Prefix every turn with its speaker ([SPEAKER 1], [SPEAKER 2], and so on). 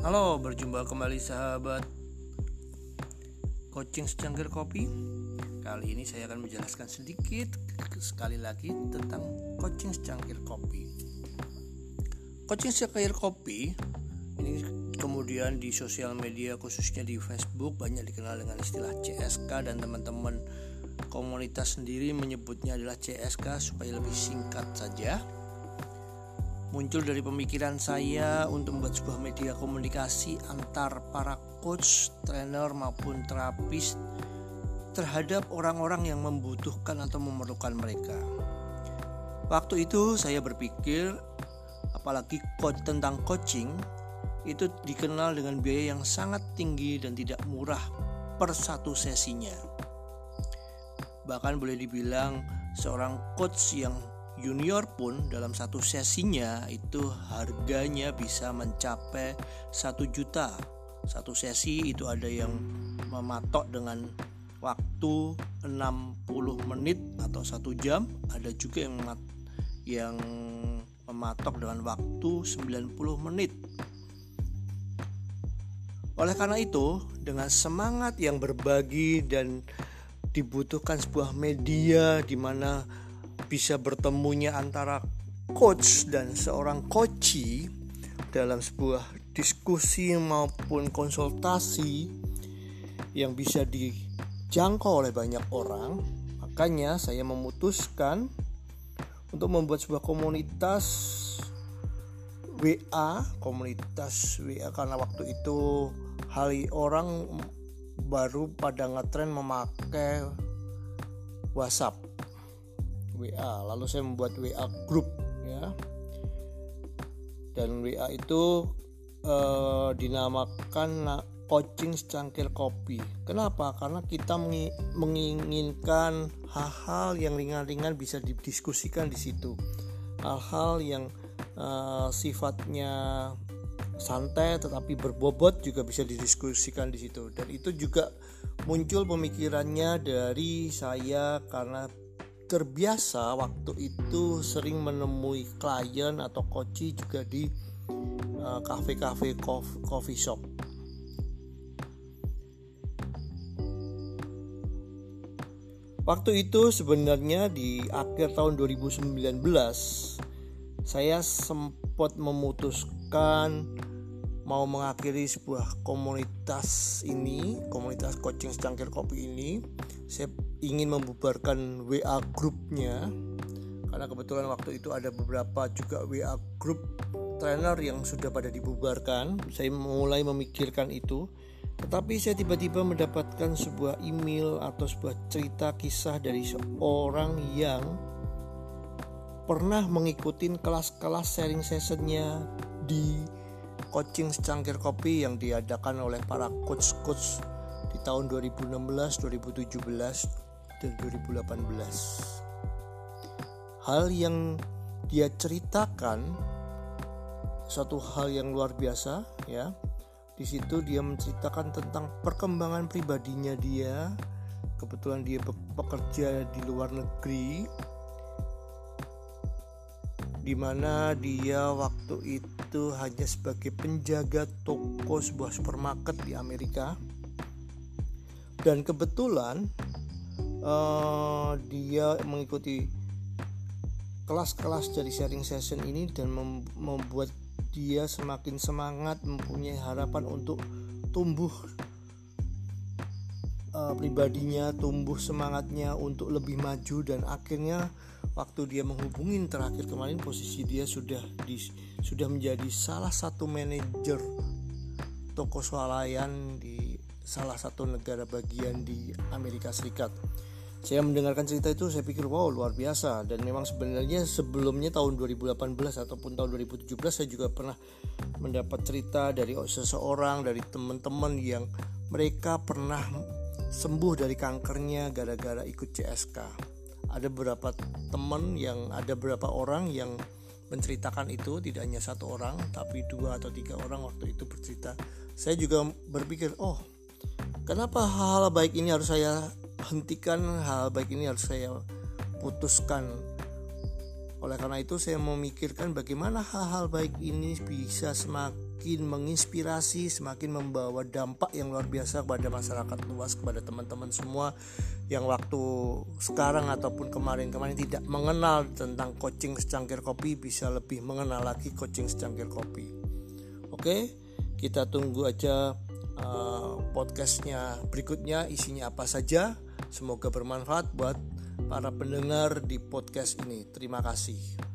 [SPEAKER 1] Halo, berjumpa kembali sahabat Coaching secangkir kopi. Kali ini saya akan menjelaskan sedikit sekali lagi tentang coaching secangkir kopi. Coaching secangkir kopi ini kemudian di sosial media khususnya di Facebook banyak dikenal dengan istilah CSK dan teman-teman komunitas sendiri menyebutnya adalah CSK supaya lebih singkat saja muncul dari pemikiran saya untuk membuat sebuah media komunikasi antar para coach, trainer maupun terapis terhadap orang-orang yang membutuhkan atau memerlukan mereka. Waktu itu saya berpikir apalagi coach tentang coaching itu dikenal dengan biaya yang sangat tinggi dan tidak murah per satu sesinya. Bahkan boleh dibilang seorang coach yang junior pun dalam satu sesinya itu harganya bisa mencapai satu juta. Satu sesi itu ada yang mematok dengan waktu 60 menit atau satu jam. Ada juga yang yang mematok dengan waktu 90 menit. Oleh karena itu dengan semangat yang berbagi dan dibutuhkan sebuah media di mana bisa bertemunya antara coach dan seorang coachee dalam sebuah diskusi maupun konsultasi yang bisa dijangkau oleh banyak orang. Makanya saya memutuskan untuk membuat sebuah komunitas WA komunitas WA karena waktu itu hari orang baru pada ngetren memakai WhatsApp WA lalu saya membuat WA group ya. Dan WA itu eh, dinamakan coaching secangkir kopi. Kenapa? Karena kita menginginkan hal-hal yang ringan-ringan bisa didiskusikan di situ. Hal-hal yang uh, sifatnya santai tetapi berbobot juga bisa didiskusikan di situ. Dan itu juga muncul pemikirannya dari saya karena terbiasa waktu itu sering menemui klien atau koci juga di kafe-kafe uh, coffee shop. Waktu itu sebenarnya di akhir tahun 2019 saya sempat memutuskan mau mengakhiri sebuah komunitas ini, komunitas coaching secangkir kopi ini. Saya ingin membubarkan WA grupnya karena kebetulan waktu itu ada beberapa juga WA grup trainer yang sudah pada dibubarkan. Saya mulai memikirkan itu. Tetapi saya tiba-tiba mendapatkan sebuah email atau sebuah cerita kisah dari seorang yang pernah mengikuti kelas-kelas sharing sessionnya di coaching secangkir kopi yang diadakan oleh para coach-coach di tahun 2016, 2017 dan 2018. Hal yang dia ceritakan suatu hal yang luar biasa ya. Di situ dia menceritakan tentang perkembangan pribadinya dia. Kebetulan dia bekerja di luar negeri di mana dia waktu itu hanya sebagai penjaga toko sebuah supermarket di Amerika. Dan kebetulan uh, dia mengikuti kelas-kelas dari sharing session ini dan mem membuat dia semakin semangat mempunyai harapan untuk tumbuh uh, pribadinya tumbuh semangatnya untuk lebih maju dan akhirnya waktu dia menghubungi terakhir kemarin posisi dia sudah di, sudah menjadi salah satu manajer toko swalayan di salah satu negara bagian di Amerika Serikat saya mendengarkan cerita itu saya pikir wow luar biasa. Dan memang sebenarnya sebelumnya tahun 2018 ataupun tahun 2017 saya juga pernah mendapat cerita dari seseorang dari teman-teman yang mereka pernah sembuh dari kankernya gara-gara ikut CSK ada beberapa teman yang ada beberapa orang yang menceritakan itu tidak hanya satu orang tapi dua atau tiga orang waktu itu bercerita. Saya juga berpikir oh kenapa hal, -hal baik ini harus saya hentikan hal baik ini harus saya putuskan Oleh karena itu saya memikirkan bagaimana hal-hal baik ini bisa semakin menginspirasi, semakin membawa dampak yang luar biasa kepada masyarakat luas, kepada teman-teman semua yang waktu sekarang ataupun kemarin-kemarin tidak mengenal tentang coaching secangkir kopi bisa lebih mengenal lagi coaching secangkir kopi. Oke, kita tunggu aja uh, podcastnya berikutnya isinya apa saja. Semoga bermanfaat buat para pendengar di podcast ini. Terima kasih.